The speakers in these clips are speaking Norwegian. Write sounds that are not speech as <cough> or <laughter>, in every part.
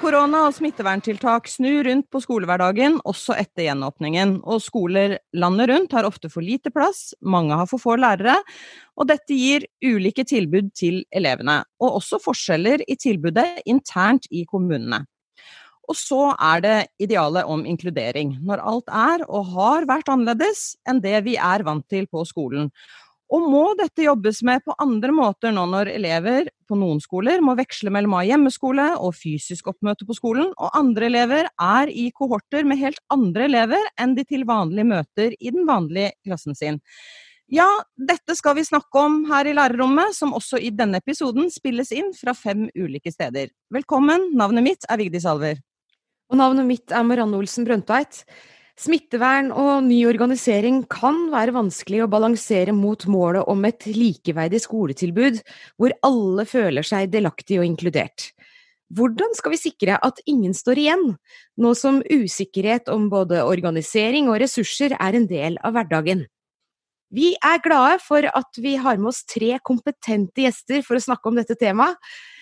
Korona og smitteverntiltak snur rundt på skolehverdagen også etter gjenåpningen, og skoler landet rundt har ofte for lite plass, mange har for få lærere, og dette gir ulike tilbud til elevene, og også forskjeller i tilbudet internt i kommunene. Og så er det idealet om inkludering, når alt er og har vært annerledes enn det vi er vant til på skolen. Og må dette jobbes med på andre måter nå når elever på noen skoler må veksle mellom å ha hjemmeskole og fysisk oppmøte på skolen, og andre elever er i kohorter med helt andre elever enn de til vanlig møter i den vanlige klassen sin. Ja, dette skal vi snakke om her i lærerrommet, som også i denne episoden spilles inn fra fem ulike steder. Velkommen, navnet mitt er Vigdis Alver. Og navnet mitt er Marianne Olsen Brøndtveit. Smittevern og ny organisering kan være vanskelig å balansere mot målet om et likeverdig skoletilbud hvor alle føler seg delaktige og inkludert. Hvordan skal vi sikre at ingen står igjen, nå som usikkerhet om både organisering og ressurser er en del av hverdagen? Vi er glade for at vi har med oss tre kompetente gjester for å snakke om dette temaet.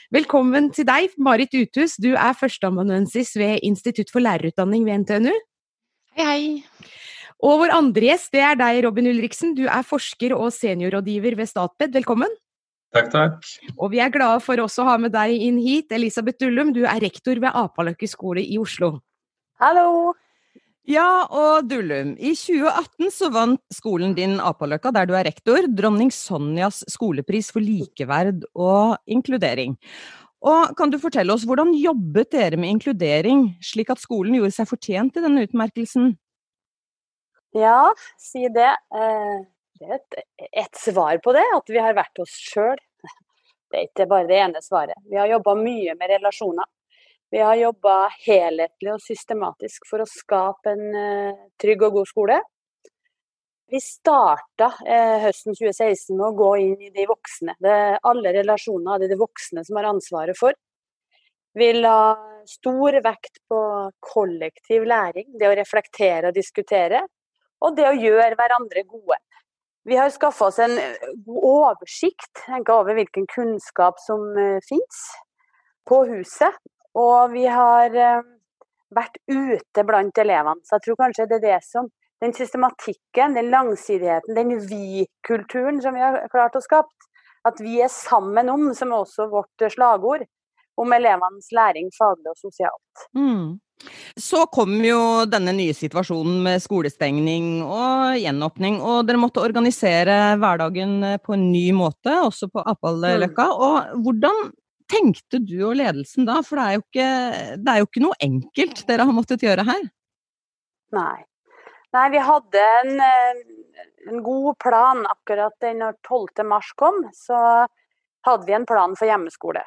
Velkommen til deg, Marit Uthus, du er førsteamanuensis ved Institutt for lærerutdanning ved NTNU. Hei, hei. Og vår andre gjest det er deg, Robin Ulriksen. Du er forsker og seniorrådgiver ved Statped. Velkommen. Takk, takk. Og vi er glade for også å ha med deg inn hit, Elisabeth Dullum. Du er rektor ved Apaløkke skole i Oslo. Hallo. Ja, og Dullum, i 2018 så vant skolen din Apaløkka, der du er rektor, dronning Sonjas skolepris for likeverd og inkludering. Og kan du fortelle oss, hvordan jobbet dere med inkludering, slik at skolen gjorde seg fortjent til denne utmerkelsen? Ja, si det. Eh, det er et, et svar på det, at vi har vært oss sjøl. Det er ikke bare det ene svaret. Vi har jobba mye med relasjoner. Vi har jobba helhetlig og systematisk for å skape en uh, trygg og god skole. Vi starta eh, høsten 2016 med å gå inn i de voksne. Det, alle relasjoner er de voksne som har ansvaret for. Vi la stor vekt på kollektiv læring, det å reflektere og diskutere. Og det å gjøre hverandre gode. Vi har skaffa oss en eh, god oversikt over hvilken kunnskap som finnes på huset. Og vi har uh, vært ute blant elevene. Så jeg tror kanskje det er det som den systematikken, den langsidigheten, den vi-kulturen som vi har klart å skape. At vi er sammen om, som er også vårt slagord, om elevenes læring faglig og sosialt. Mm. Så kom jo denne nye situasjonen med skolestengning og gjenåpning, og dere måtte organisere hverdagen på en ny måte, også på Apalløkka. Mm. Og hvordan tenkte du og ledelsen da, for det er, jo ikke, det er jo ikke noe enkelt dere har måttet gjøre her? Nei. Nei, vi hadde en, eh, en god plan akkurat når 12. mars kom. Så hadde vi en plan for hjemmeskole.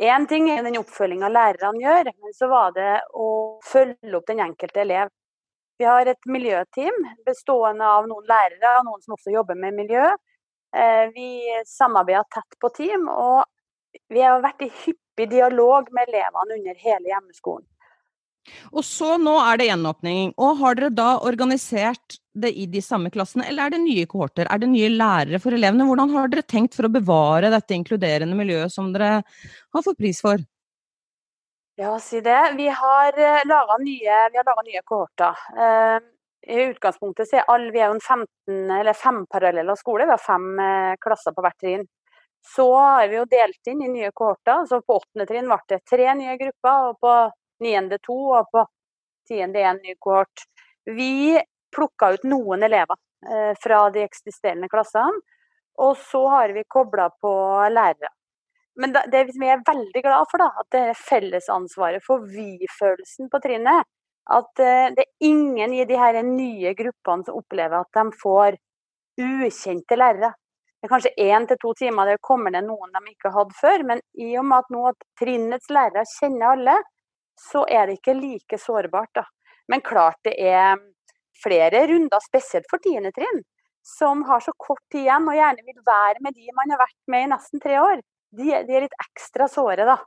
Én ting er den oppfølginga lærerne gjør, men så var det å følge opp den enkelte elev. Vi har et miljøteam bestående av noen lærere og noen som også jobber med miljø. Eh, vi samarbeider tett på team, og vi har vært i hyppig dialog med elevene under hele hjemmeskolen. Og så nå er det gjenåpning. Og har dere da organisert det i de samme klassene, eller er det nye kohorter? Er det nye lærere for elevene? Hvordan har dere tenkt for å bevare dette inkluderende miljøet som dere har fått pris for? Ja, si det. Vi har eh, laga nye, nye, kohorter. Eh, I utgangspunktet så er alle, vi er jo en 15, eller fem parallelle skole, vi har fem eh, klasser på hvert trinn. Så har vi jo delt inn i nye kohorter. så På åttende trinn ble det tre nye grupper, og på niende to og på tiende én ny kohort. Vi plukka ut noen elever eh, fra de eksisterende klassene, og så har vi kobla på lærere. Men det vi er veldig glad for, da, at det er fellesansvaret for vi-følelsen på trinnet. At eh, det er ingen i de her nye gruppene som opplever at de får ukjente lærere. Det er kanskje én til to timer der kommer det noen de ikke hadde før, men i og med at nå at trinnets lærere kjenner alle, så er det ikke like sårbart. Da. Men klart det er flere runder, spesielt for tiende trinn, som har så kort tid igjen og gjerne vil være med de man har vært med i nesten tre år. De, de er litt ekstra såre, da.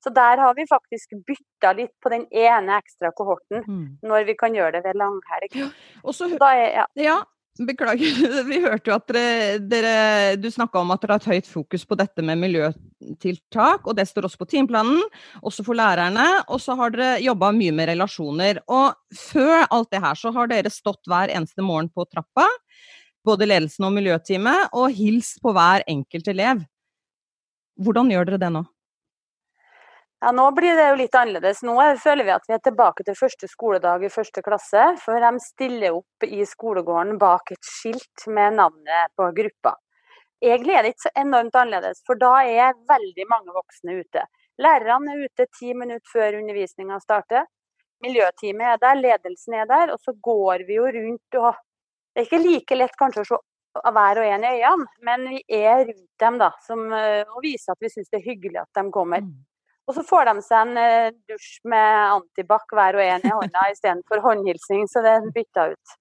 Så der har vi faktisk bytta litt på den ene ekstra kohorten, Mm. når vi kan gjøre det ved langhelg. Og så, Da er, ja. ja, beklager. <laughs> Vi hørte jo at dere, dere Du snakka om at dere har et høyt fokus på dette med miljøtiltak, og det står også på timeplanen, også for lærerne. Og så har dere jobba mye med relasjoner. Og før alt det her så har dere stått hver eneste morgen på trappa, både ledelsen og miljøteamet, og hilst på hver enkelt elev. Hvordan gjør dere det nå? Ja, Nå blir det jo litt annerledes. Nå er- føler vi at vi er tilbake til første skoledag i første klasse. For de stiller opp i skolegården bak et skilt med navnet på gruppa. Egentlig er det ikke så enormt annerledes, for da er veldig mange voksne ute. Lærerne er ute ti minutter før undervisninga starter. Miljøteamet er der, ledelsen er der, og så går vi jo rundt og Det er ikke like lett kanskje å se hver og en i øynene, men vi er rundt dem da, som, eh, og viser at vi syns det er hyggelig at de kommer. Og så får de seg en eh, dusj med antibac hver og en i hånda istedenfor håndhilsing, så det bytta ut.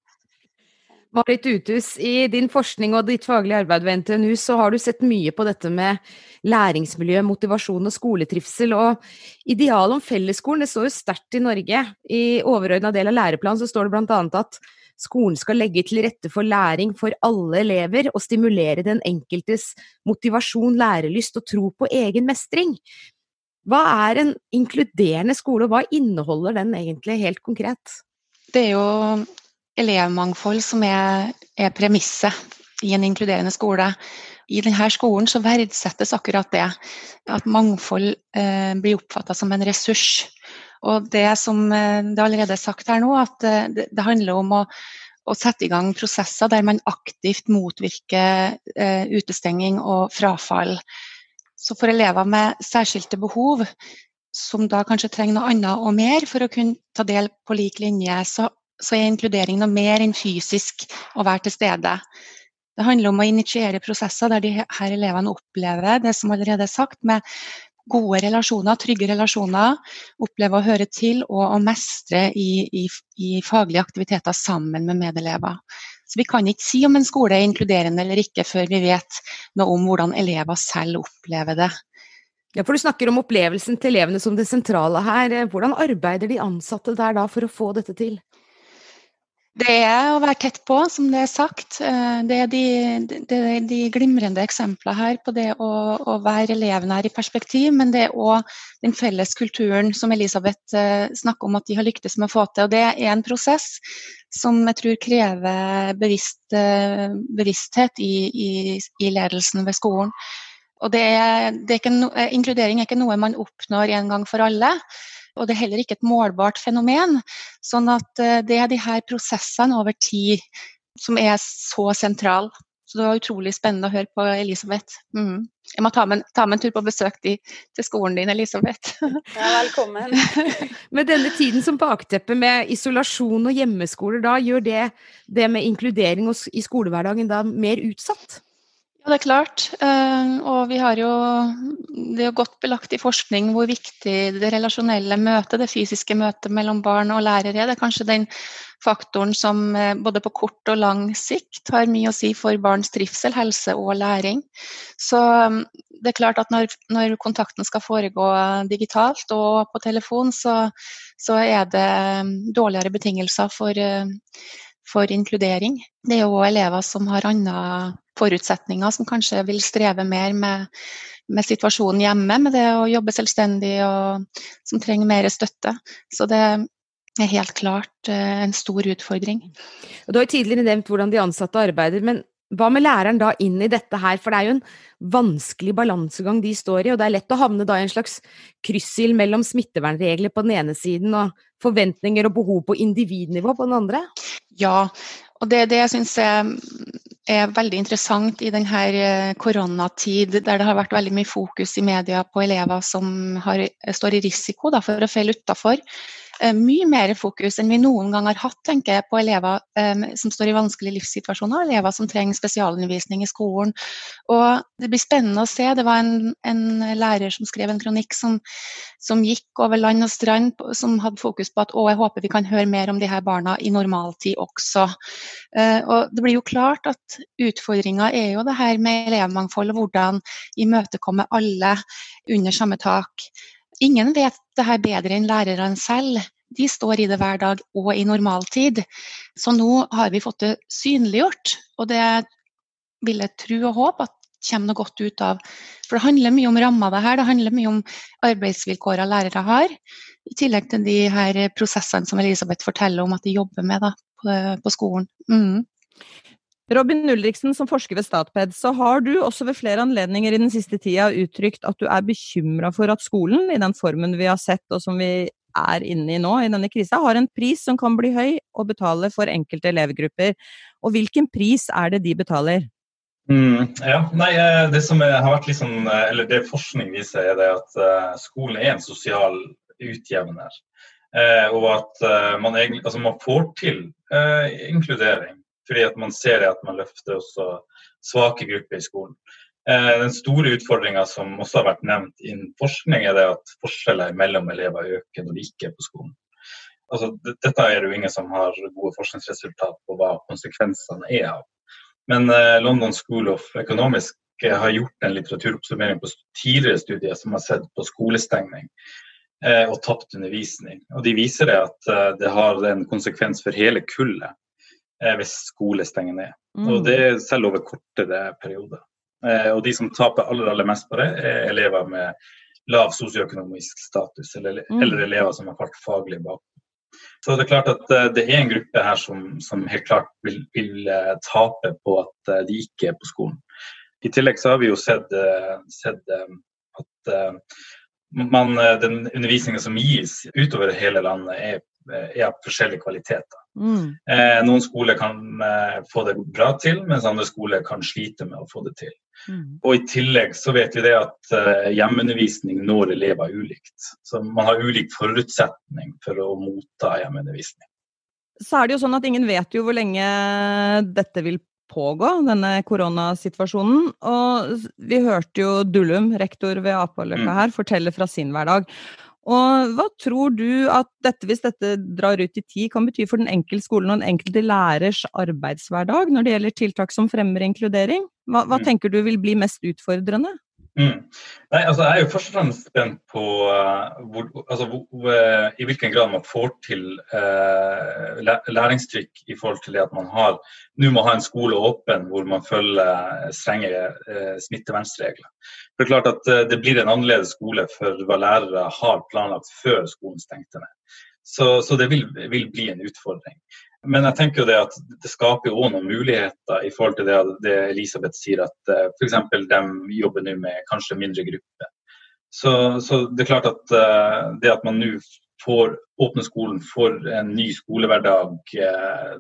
Marit Uthus, i din forskning og ditt faglige arbeid ved NTNU, så har du sett mye på dette med læringsmiljø, motivasjon og skoletrivsel. Og idealet om fellesskolen det står jo sterkt i Norge. I overordna del av læreplanen så står det bl.a. at skolen skal legge til rette for læring for alle elever og stimulere den enkeltes motivasjon, lærelyst og tro på egen mestring. Hva er en inkluderende skole, og hva inneholder den egentlig helt konkret? Det er jo elevmangfold som er, er premisset i en inkluderende skole. I denne skolen så verdsettes akkurat det. At mangfold eh, blir oppfatta som en ressurs. Og det som eh, det allerede er sagt her nå, at eh, det, handler om å, å sette i gang prosesser der man aktivt motvirker eh, utestenging og frafall. Så for elever med særskilte behov, som da kanskje trenger noe annet og mer for å kunne ta del på lik linje, så, så er inkludering noe mer enn fysisk å være til stede. Det handler om å initiere prosesser der de her elevene opplever det som allerede er sagt, med gode relasjoner, trygge relasjoner, oppleve å høre til og å mestre i, i, i faglige aktiviteter sammen med medelever. Så Vi kan ikke si om en skole er inkluderende eller ikke før vi vet noe om hvordan elever selv opplever det. Ja, for Du snakker om opplevelsen til elevene som det sentrale her. Hvordan arbeider de ansatte der da for å få dette til? Det er å være tett på, som det er sagt. Eh, det er de, det er de glimrende eksemplene her på det å, å være elevnær i perspektiv, men det er òg den felles kulturen som Elisabeth eh, snakker om at de har lyktes med å få til. Og det er en prosess som jeg tror krever bevisst, eh, bevissthet i, i, i ledelsen ved skolen. Og det er, det er ikke no, inkludering er ikke noe man oppnår en gang for alle. Og det er heller ikke et målbart fenomen. Sånn at det er de her prosessene over tid som er så sentrale. Så det var utrolig spennende å høre på Elisabeth. Mm. Jeg må ta med, ta med, en tur på besøk til, til skolen din, Elisabeth. <laughs> Ja, velkommen. <laughs> med denne tiden som bakteppe med isolasjon og hjemmeskoler, da gjør det det med inkludering i skolehverdagen da mer utsatt? Det er klart. Og vi har jo Det er godt belagt i forskning hvor viktig det relasjonelle møtet, det fysiske møtet mellom barn og lærere er. Det er kanskje den faktoren som både på kort og lang sikt har mye å si for barns trivsel, helse og læring. Så det er klart at når, når kontakten skal foregå digitalt og på telefon, så, så er det dårligere betingelser for for inkludering. Det er jo elever som har andre forutsetninger, som kanskje vil streve mer med, med, situasjonen hjemme, med det å jobbe selvstendig og som trenger mer støtte. Så det er helt klart en stor utfordring. Og du har tidligere nevnt hvordan de ansatte arbeider, men hva med læreren da inn i dette her, for det er jo en vanskelig balansegang de står i, og det er lett å havne da i en slags kryssild mellom smittevernregler på den ene siden og forventninger og behov på individnivå på den andre? Ja, og det er det jeg syns er, er, veldig interessant i denne koronatid, der det har vært veldig mye fokus i media på elever som har, står i risiko da, for å falle utafor mye mer fokus enn vi noen gang har hatt tenker jeg, på elever um, som står i vanskelige livssituasjoner, elever som trenger spesialundervisning i skolen. Og Det blir spennende å se. Det var en, en lærer som skrev en kronikk som, som, gikk over land og strand, som hadde fokus på at å, jeg håper vi kan høre mer om de her barna i normaltid også. Uh, og Det blir jo klart at utfordringa er jo det her med elevmangfold og hvordan imøtekomme alle under samme tak. Ingen vet det her bedre enn lærerne selv. De står i det hver dag og i normaltid. Så nå har vi fått det synliggjort. Og det vil jeg tro og håpe at kommer noe godt ut av. For det handler mye om ramma det her. Det handler mye om arbeidsvilkårene lærere har. I tillegg til de her prosessene som Elisabeth forteller om at de jobber med da, på, på skolen. Mm. Robin Ulriksen, som forsker ved Statped, så har du også ved flere anledninger i den siste tida uttrykt at du er bekymra for at skolen, i den formen vi har sett og som vi er inne i nå i denne krisa, har en pris som kan bli høy å betale for enkelte elevgrupper. Og hvilken pris er det de betaler? Mm, ja, nei, eh, Det som har vært liksom, eller det forskning viser, er det at uh, skolen er en sosial utjevner. Og at man, egentlig, altså man, får til inkludering. Fordi at man ser at man løfter også svake grupper i skolen. Den store utfordringa som også har vært nevnt innen forskning, er det at forskjeller mellom elever øker når de ikke er på skolen. Altså, dette er det jo ingen som har gode forskningsresultat på hva konsekvensene er av. Men uh, London School of Economics uh, har gjort en litteraturoppsummering på tidligere studier som har sett på skolestengning og tapt undervisning. Og De viser det at det har en konsekvens for hele kullet hvis skole stenger ned. Mm. Og Det er selv over kortere perioder. og De som taper aller, aller mest på det, er elever med lav sosioøkonomisk status, eller, mm. eller elever som har falt faglig bak. Så det er klart at eh, det er en gruppe her som, som helt klart vil, vil, eh, tape på at eh, de ikke er på skolen. I tillegg så har vi jo sett, sett at man, den undervisningen som gis utover hele landet, er, er av forskjellige kvaliteter. Mm. noen skoler kan få det bra til, mens andre skoler kan slite med å få det til. Mm. Og I tillegg så vet vi det at eh, hjemmeundervisning når elever ulikt. Så man har ulik forutsetning for å motta hjemmeundervisning. Så er det jo sånn at ingen vet jo hvor lenge dette vil pågå, denne koronasituasjonen. Og vi hørte jo Dullum, rektor ved Apaløkka mm. her, fortelle fra sin hverdag. Og hva tror du at dette, hvis dette drar ut i tid, kan bety for den enkelte skolen og den enkelte lærers arbeidshverdag når det gjelder tiltak som fremmer inkludering? Hva, hva mm. tenker du vil bli mest utfordrende? Mm. Nei, altså Jeg er jo først og fremst spent på uh, hvor, altså, hvor, uh, i hvilken grad man får til uh, læringstrykk i forhold til det at man har nå må ha en skole åpen hvor man følger strengere smittevernregler. Det er klart at det blir en annerledes skole for hva lærere har planlagt før skolen stengte ned. Så, så det vil, vil, bli en utfordring. Men jeg tenker jo det at det skaper jo noen muligheter i forhold til det, det Elisabeth sier, at uh, f.eks. de jobber nå med kanskje mindre grupper. Så, så, det er klart at uh, det at man nå får åpne skolen for en ny skolehverdag, uh,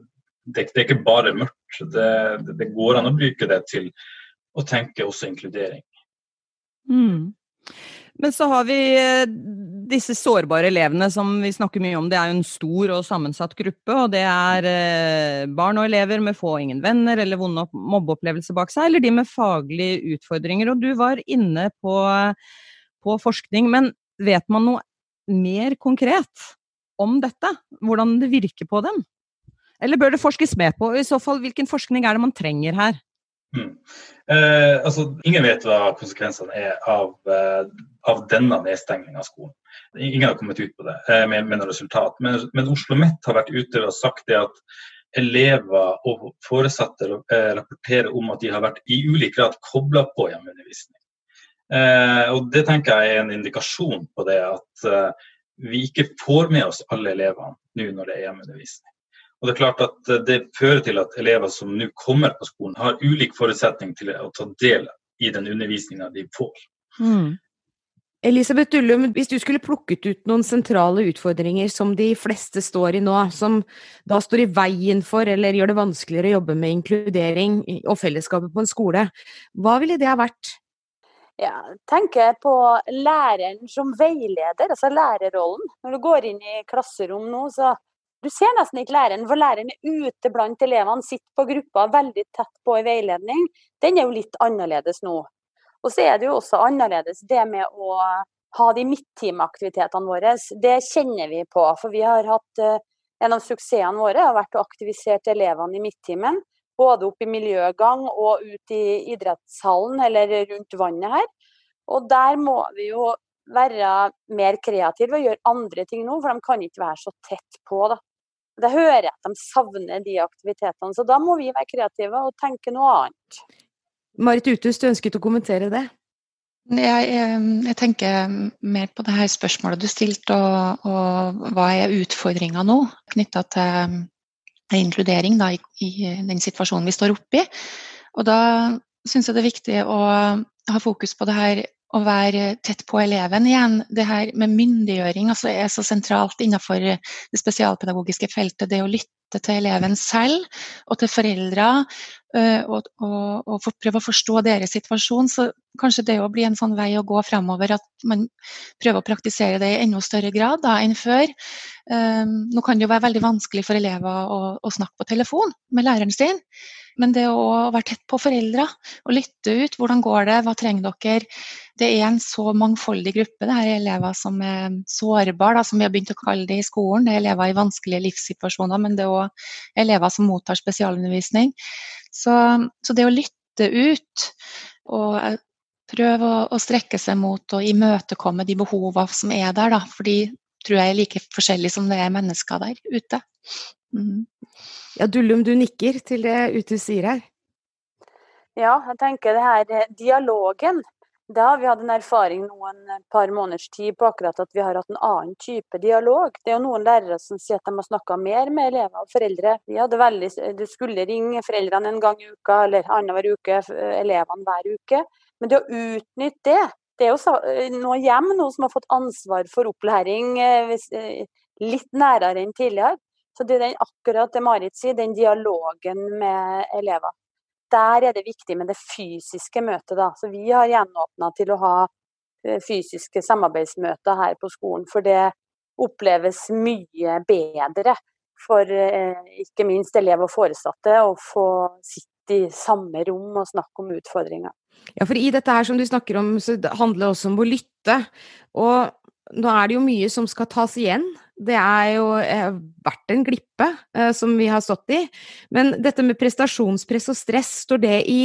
det, det, er ikke bare mørkt. Det, det, går an å bruke det til å tenke også inkludering. Mm. Men så har vi eh, disse sårbare elevene som vi snakker mye om. Det er jo en stor og sammensatt gruppe. Og det er eh, barn og elever med få og ingen venner eller vonde mobbeopplevelser bak seg, eller de med faglige utfordringer. Og du var inne på, på forskning, men vet man noe mer konkret om dette? Hvordan det virker på dem? Eller bør det forskes med på? I så fall, hvilken forskning er det man trenger her? Mm. Eh, altså, ingen vet hva konsekvensene er av, eh, av denne nedstengningen av skolen. Ingen har kommet ut på det eh, med, med noe resultat. Men, men Oslo Mett har vært ute og sagt det at elever og foresatte eh, rapporterer om at de har vært i ulik grad kobla på hjemmeundervisning. Eh, og Det tenker jeg er en indikasjon på det at eh, vi ikke får med oss alle elevene nå når det er hjemmeundervisning. Og Det er klart at eh, det fører til at elever som nå kommer på skolen, har ulik forutsetning til å ta del i den undervisninga de får. Mm. Elisabeth Dullum, hvis du skulle plukket ut noen sentrale utfordringer som de fleste står i nå, som da står i veien for eller gjør det vanskeligere å jobbe med inkludering og fellesskapet på en skole, hva ville det ha vært? Ja, tenker på læreren som veileder, altså lærerrollen. Når du går inn i klasserom nå, så du ser nesten ikke læreren, for læreren er ute blant elevene, sitter på gruppa veldig tett på i veiledning. Den er jo litt annerledes nå. Og så er det jo også annerledes det med å ha de midttimeaktivitetene våre. Det kjenner vi på. For vi har hatt eh, en av suksessene våre har vært å aktivisere elevene i midttimen. Både opp i miljøgang og ut i idrettshallen eller rundt vannet her. Og der må vi jo være mer kreative og gjøre andre ting nå, for de kan ikke være så tett på. da. Det hører jeg at de savner de aktivitetene, så da må vi være kreative og tenke noe annet. Marit Uthus, du ønsket å kommentere det? Jeg, jeg, tenker mer på det her spørsmålet du stilte, og, og hva er utfordringa nå knytta til inkludering da, i, i, den situasjonen vi står oppi. Og da syns jeg det er viktig å ha fokus på det her å være tett på eleven igjen. Det her med myndiggjøring altså er så sentralt innenfor det spesialpedagogiske feltet. Det å lytte til eleven selv og til foreldre Eh, og, og, og prøve å forstå deres situasjon. Så kanskje det å bli en sånn vei å gå fremover, at man prøver å praktisere det i enda større grad da, enn før. Um, nå kan det jo være veldig vanskelig for elever å, å snakke på telefon med læreren sin. Men det å være tett på foreldre og lytte ut. Hvordan går det, hva trenger dere? Det er en så mangfoldig gruppe. Det er elever som er sårbare, som vi har begynt å kalle det i skolen. Det er elever i vanskelige livssituasjoner, men det er òg elever som mottar spesialundervisning. Så, så det å lytte ut og prøve å, å, strekke seg mot og imøtekomme de behovene som er der, da, for de tror jeg er like forskjellig som det er mennesker der ute. Mm. Ja, Dullum, du nikker til det Ute sier her. Ja, jeg tenker det her eh, dialogen. Da har vi hatt en erfaring noen eh, par måneders tid på akkurat at vi har hatt en annen type dialog. Det er jo noen lærere som sier at de har snakka mer med elever og foreldre. Vi hadde veldig, Du skulle ringe foreldrene en gang i uka eller annenhver uke, elevene hver uke. Men det å utnytte det Det er jo eh, noe hjem nå som har fått ansvar for opplæring litt nærere enn tidligere. Så det er den, akkurat det Marit sier, den dialogen med elever. Der er det viktig med det fysiske møtet. Da. Så vi har gjenåpna til å ha fysiske samarbeidsmøter her på skolen. For det oppleves mye bedre for ikke minst elever og foresatte å få sitte i samme rom og snakke om utfordringer. Ja, for i dette her som du snakker om, så handler det også om å lytte. Og nå er det jo mye som skal tas igjen. Det er jo eh, vært en glippe eh, som vi har stått i. Men dette med prestasjonspress og stress, står det i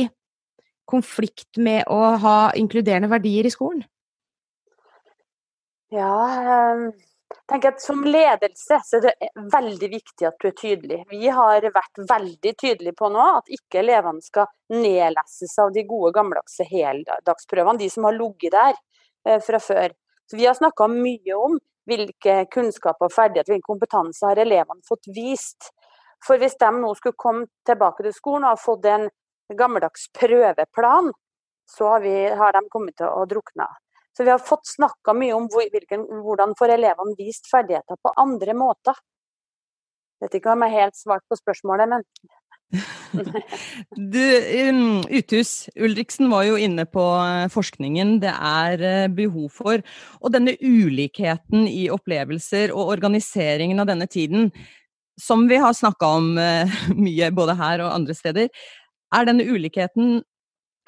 konflikt med å ha inkluderende verdier i skolen? Ja, eh, tenker at som ledelse så er det veldig viktig at du er tydelig. Vi har vært veldig tydelige på nå at ikke elevene skal nedleses av de gode gammeldagse heldagsprøvene, de som har ligget der eh, fra før. Så Vi har snakka mye om hvilke kunnskaper og ferdigheter, hvilken kompetanse har elevene fått vist. For hvis de nå skulle komme tilbake til skolen og ha fått en gammeldags prøveplan, så har, vi, har de kommet til å drukne. Så vi har fått snakka mye om hvilken, hvordan får elevene vist ferdigheter på andre måter. Jeg vet ikke om jeg har helt svart på spørsmålet, men <laughs> du, um, Uthus, Ulriksen var jo inne på eh, forskningen det er eh, behov for. Og denne ulikheten i opplevelser og organiseringen av denne tiden, som vi har snakka om uh, <laughs> mye både her og andre steder, er denne ulikheten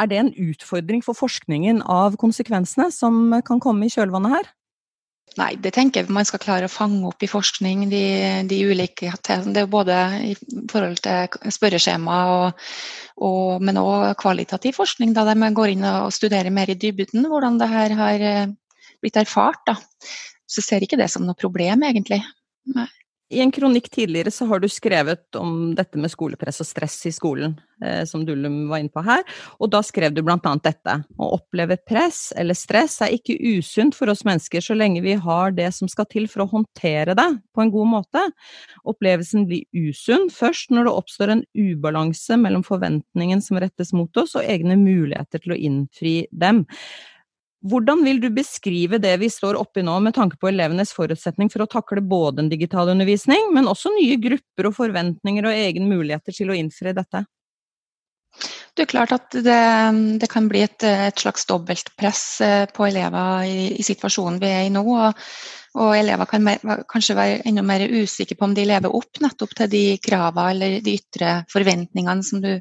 er det en utfordring for forskningen av konsekvensene som kan komme i kjølvannet her? Nei, det tenker jeg man skal klare å fange opp i forskning, de, de ulike Det er både i forhold til spørreskjema, og, og, men òg kvalitativ forskning, da, de går inn og studerer mer i dybden hvordan det her har eh, blitt erfart. Da. Så jeg ser ikke det som noe problem, egentlig. Nei. I en kronikk tidligere så har du skrevet om dette med skolepress og stress i skolen, eh, som Dullum var inne på her, og da skrev du blant annet dette. Å oppleve press eller stress er ikke usunt for oss mennesker så lenge vi har det som skal til for å håndtere det på en god måte. Opplevelsen blir usunn først når det oppstår en ubalanse mellom forventningen som rettes mot oss, og egne muligheter til å innfri dem. Hvordan vil du beskrive det vi står oppi nå, med tanke på elevenes forutsetning for å takle både en digital undervisning, men også nye grupper og forventninger og egen muligheter til å innfri dette? Det er klart at det, det kan bli et, et, slags dobbeltpress eh, på elever i, i, situasjonen vi er i nå. Og, og elever kan mer, kanskje være enda mer usikre på om de lever opp nettopp til de kravene eller de ytre forventningene som du,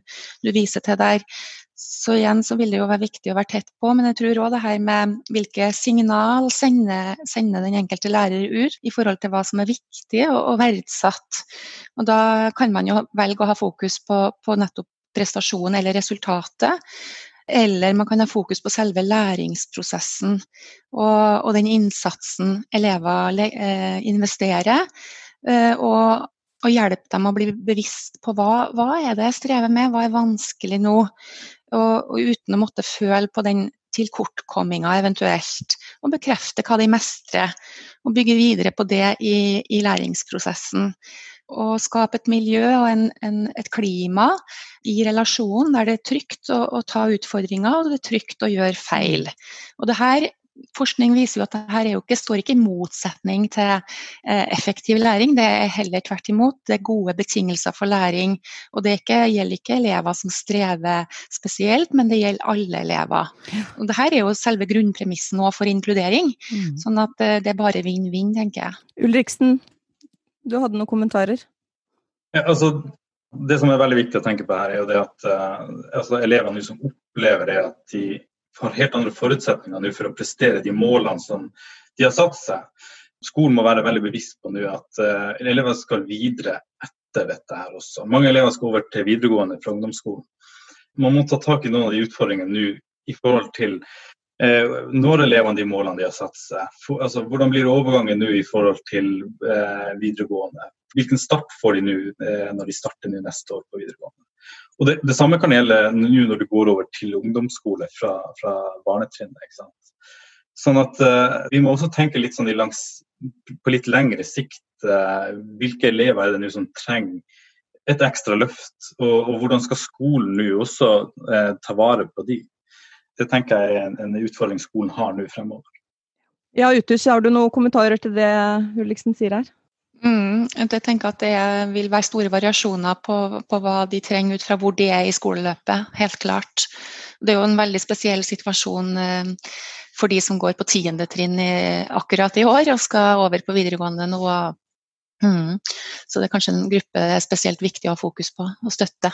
du viser til der. Så igjen så vil det jo være viktig å være tett på, men jeg tror òg det her med hvilke signal sender, sender, den enkelte lærer ut i forhold til hva som er viktig og, og verdsatt. Og da kan man jo velge å ha fokus på, på nettopp prestasjon eller resultatet. Eller man kan ha fokus på selve læringsprosessen og, og den innsatsen elever eh, investerer. Eh, og, og hjelpe dem å bli bevisst på hva, hva er det jeg strever med, hva er vanskelig nå. Og, og uten å måtte føle på den tilkortkomminga eventuelt, og bekrefte hva de mestrer. Og bygge videre på det i, i læringsprosessen Og skape et miljø og en, en, et klima i relasjonen der det er trygt å, å, ta utfordringer og det er trygt å gjøre feil. Og det her Forskning viser jo at dette ikke, står ikke i motsetning til eh, effektiv læring, det er heller tvert imot. Det er gode betingelser for læring. Og det ikke, gjelder ikke elever som strever spesielt, men det gjelder alle elever. Og Dette er jo selve grunnpremissen for inkludering. Mm. Sånn at eh, det er bare vinn-vinn, tenker jeg. Ulriksen, du hadde noen kommentarer? Ja, altså, det som er veldig viktig å tenke på her, er jo det at uh, altså, elevene liksom opplever det at de har helt andre forutsetninger nå for å prestere de målene som de har satt seg. Skolen må være veldig bevisst på nå at uh, elever skal videre etter dette her også. Mange elever skal over til videregående fra ungdomsskolen. Man må ta tak i noen av de utfordringene nå i forhold til uh, når elevene de målene de har satt seg? For, altså, hvordan blir overgangen nå i forhold til uh, videregående? Hvilken start får de nå når de starter neste år på videregående? Og det, det samme kan gjelde nå når du går over til ungdomsskole fra, fra barnetrinnet. Sånn at uh, Vi må også tenke litt sånn langs, på litt lengre sikt. Uh, hvilke elever er det nå som trenger et ekstra løft? Og, og hvordan skal skolen nå også uh, ta vare på de? det tenker jeg er en, en utfordring skolen har nå fremover. Ja, Uthus, har du noen kommentarer til det Ulliksen sier her? Mm, jeg tenker at Det vil være store variasjoner på, på, hva de trenger ut fra hvor de er i skoleløpet. Helt klart. Det er jo en veldig spesiell situasjon eh, for de som går på tiende trinn akkurat i år og skal over på videregående nå. Mm, så det er kanskje en gruppe det er spesielt viktig å ha fokus på og støtte.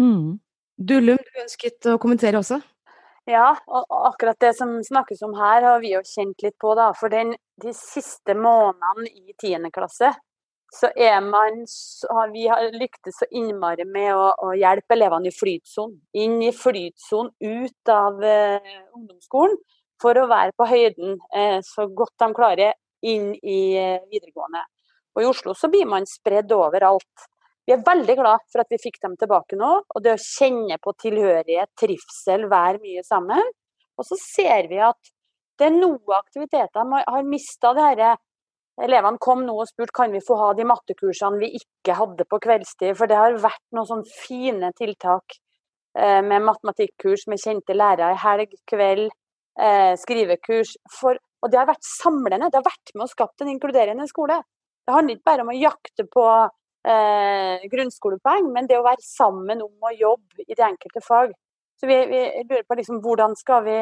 Mm. Dullum, du ønsket å kommentere også? Ja, og akkurat det som snakkes om her, har vi jo kjent litt på. da, For den, de siste månedene i 10. klasse så er man, vi har lyktes så innmari med å, å hjelpe elevene i flytsonen. Inn i flytsonen, ut av eh, ungdomsskolen, for å være på høyden eh, så godt de klarer inn i eh, videregående. Og I Oslo så blir man spredd overalt. Vi er veldig glad for at vi fikk dem tilbake nå. Og det å kjenne på tilhørighet, trivsel, være mye sammen. Og så ser vi at det er noen aktiviteter man har mista det herre Elevene kom nå og spurte kan vi få ha de mattekursene vi ikke hadde på kveldstid. For det har vært noen sånne fine tiltak eh, med matematikkurs med kjente lærere i helg, kveld, eh, skrivekurs. For, og det har vært samlende. Det har vært med og skapt en inkluderende skole. Det handler ikke bare om å jakte på eh, grunnskolepoeng, men det å være sammen om å jobbe i de enkelte fag. Så vi, vi lurer på liksom, hvordan skal vi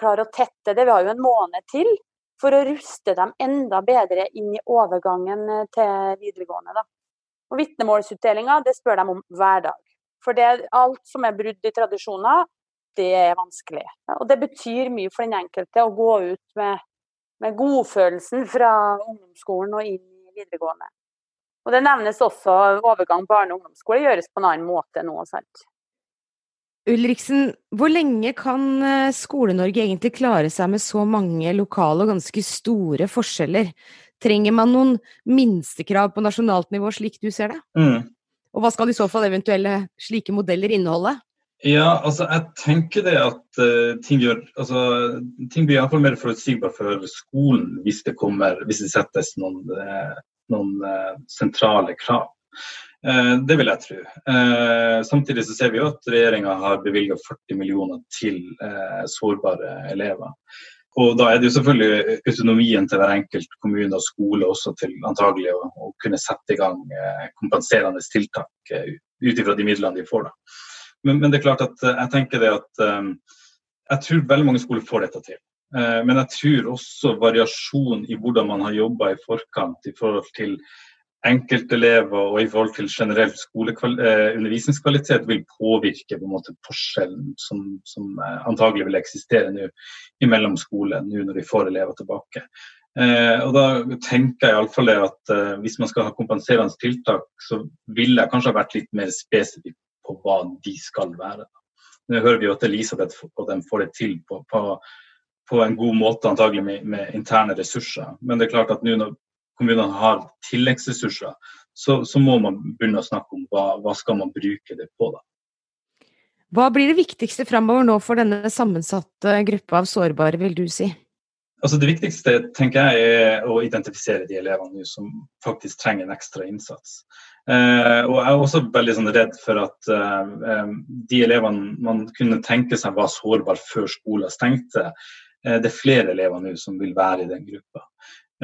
klare å tette det. Vi har jo en måned til for å ruste dem enda bedre inn i overgangen eh, til videregående. Da. Og Vitnemålsutdelinga det spør de om hver dag. For det, alt som er brudd i tradisjoner, det er vanskelig. Og det betyr mye for den enkelte å gå ut med, med godfølelsen fra ungdomsskolen og inn i videregående. Og Det nevnes også overgang barne- og ungdomsskole gjøres på en annen måte nå. sant? Ulriksen, hvor lenge kan eh, Skole-Norge egentlig klare seg med så mange lokale og ganske store forskjeller? Trenger man noen minstekrav på nasjonalt nivå, slik du ser det? Mm. Og hva skal i så fall eventuelle slike modeller inneholde? Ja, altså jeg tenker det at uh, ting, gjør, altså, ting blir iallfall mer forutsigbart for skolen hvis det kommer, hvis det settes noen uh, noen eh, sentrale krav. Eh, det vil jeg tro. Eh, samtidig så ser vi jo at regjeringa har bevilga 40 millioner til sårbare elever. Og da er det jo selvfølgelig autonomien til hver enkelt kommune og skole også til antagelig å, å kunne sette i gang kompenserende tiltak ut ifra de midlene de får. da. Men, men, det er klart at jeg tenker det at jeg tror veldig mange skoler får dette til. Eh, men jeg tror også variasjon i hvordan man har jobba i forkant i forhold til enkeltelever og i forhold til generelt eh, undervisningskvalitet vil påvirke på en måte forskjellen som, som eh, antagelig vil eksistere nå mellom skolen nå når vi får elever tilbake. Eh, og da tenker jeg iallfall det at eh, hvis man skal ha kompenserende tiltak, så ville jeg kanskje ha vært litt mer spesifikk på hva de skal være. Nå hører vi jo at Elisabeth og dem får det til på, på, på en god måte, antagelig med, med, interne ressurser. Men det er klart at nå når kommunene har tilleggsressurser, så, så, må man begynne å snakke om hva, hva skal man bruke det på. da. Hva blir det viktigste framover nå for denne sammensatte gruppa av sårbare, vil du si? Altså Det viktigste tenker jeg er å identifisere de elevene som faktisk trenger en ekstra innsats. Eh, og Jeg er også veldig sånn, redd for at eh, eh, de elevene man kunne tenke seg var sårbare før skolen stengte, det er flere elever nå som vil være i den gruppa.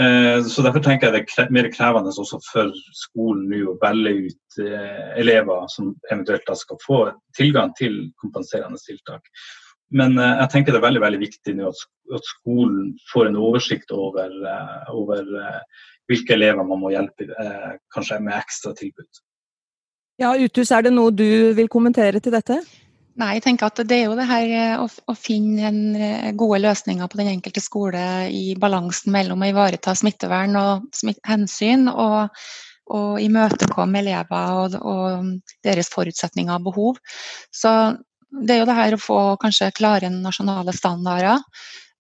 Eh, så Derfor tenker jeg det er mer krevende også for skolen nå å velge ut eh, elever som eventuelt skal få tilgang til kompenserende tiltak. Men eh, jeg tenker det er veldig veldig viktig nå at, skolen får en oversikt over, over hvilke elever man må hjelpe, kanskje med ekstra tilbud. Ja, Uthus, er det noe du vil kommentere til dette? Nei, jeg tenker at det er jo det her å, å finne en gode løsninger på den enkelte skole i balansen mellom å ivareta smittevern og smitt hensyn, og, og imøtekomme elever og, og, deres forutsetninger og behov. Så det er jo det her å få kanskje klare nasjonale standarder.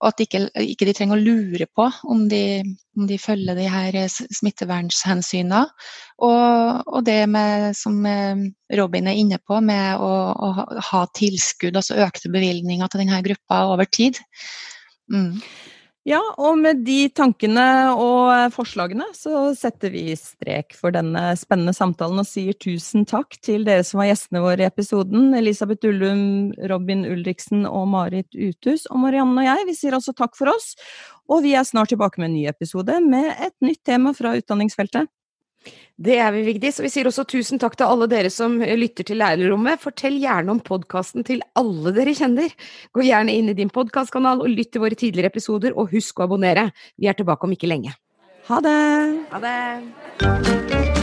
Og at ikke, ikke de trenger å lure på om de, om de følger de her smittevernhensynene. Og, og, det med, som Robin er inne på, med å, å ha tilskudd, altså økte bevilgninger til denne gruppa over tid. Mm. Ja, og med de tankene og forslagene så setter vi strek for denne spennende samtalen og sier tusen takk til dere som var gjestene våre i episoden. Elisabeth Ullum, Robin Ulriksen og Marit Uthus. Og Marianne og jeg, vi sier også takk for oss. Og vi er snart tilbake med en ny episode med et nytt tema fra utdanningsfeltet. Det er vi, Vigdis. Og vi sier også tusen takk til alle dere som lytter til Lærerrommet. Fortell gjerne om podkasten til alle dere kjenner. Gå gjerne inn i din podkastkanal og lytt til våre tidligere episoder, og husk å abonnere. Vi er tilbake om ikke lenge. Ha det! Ha det!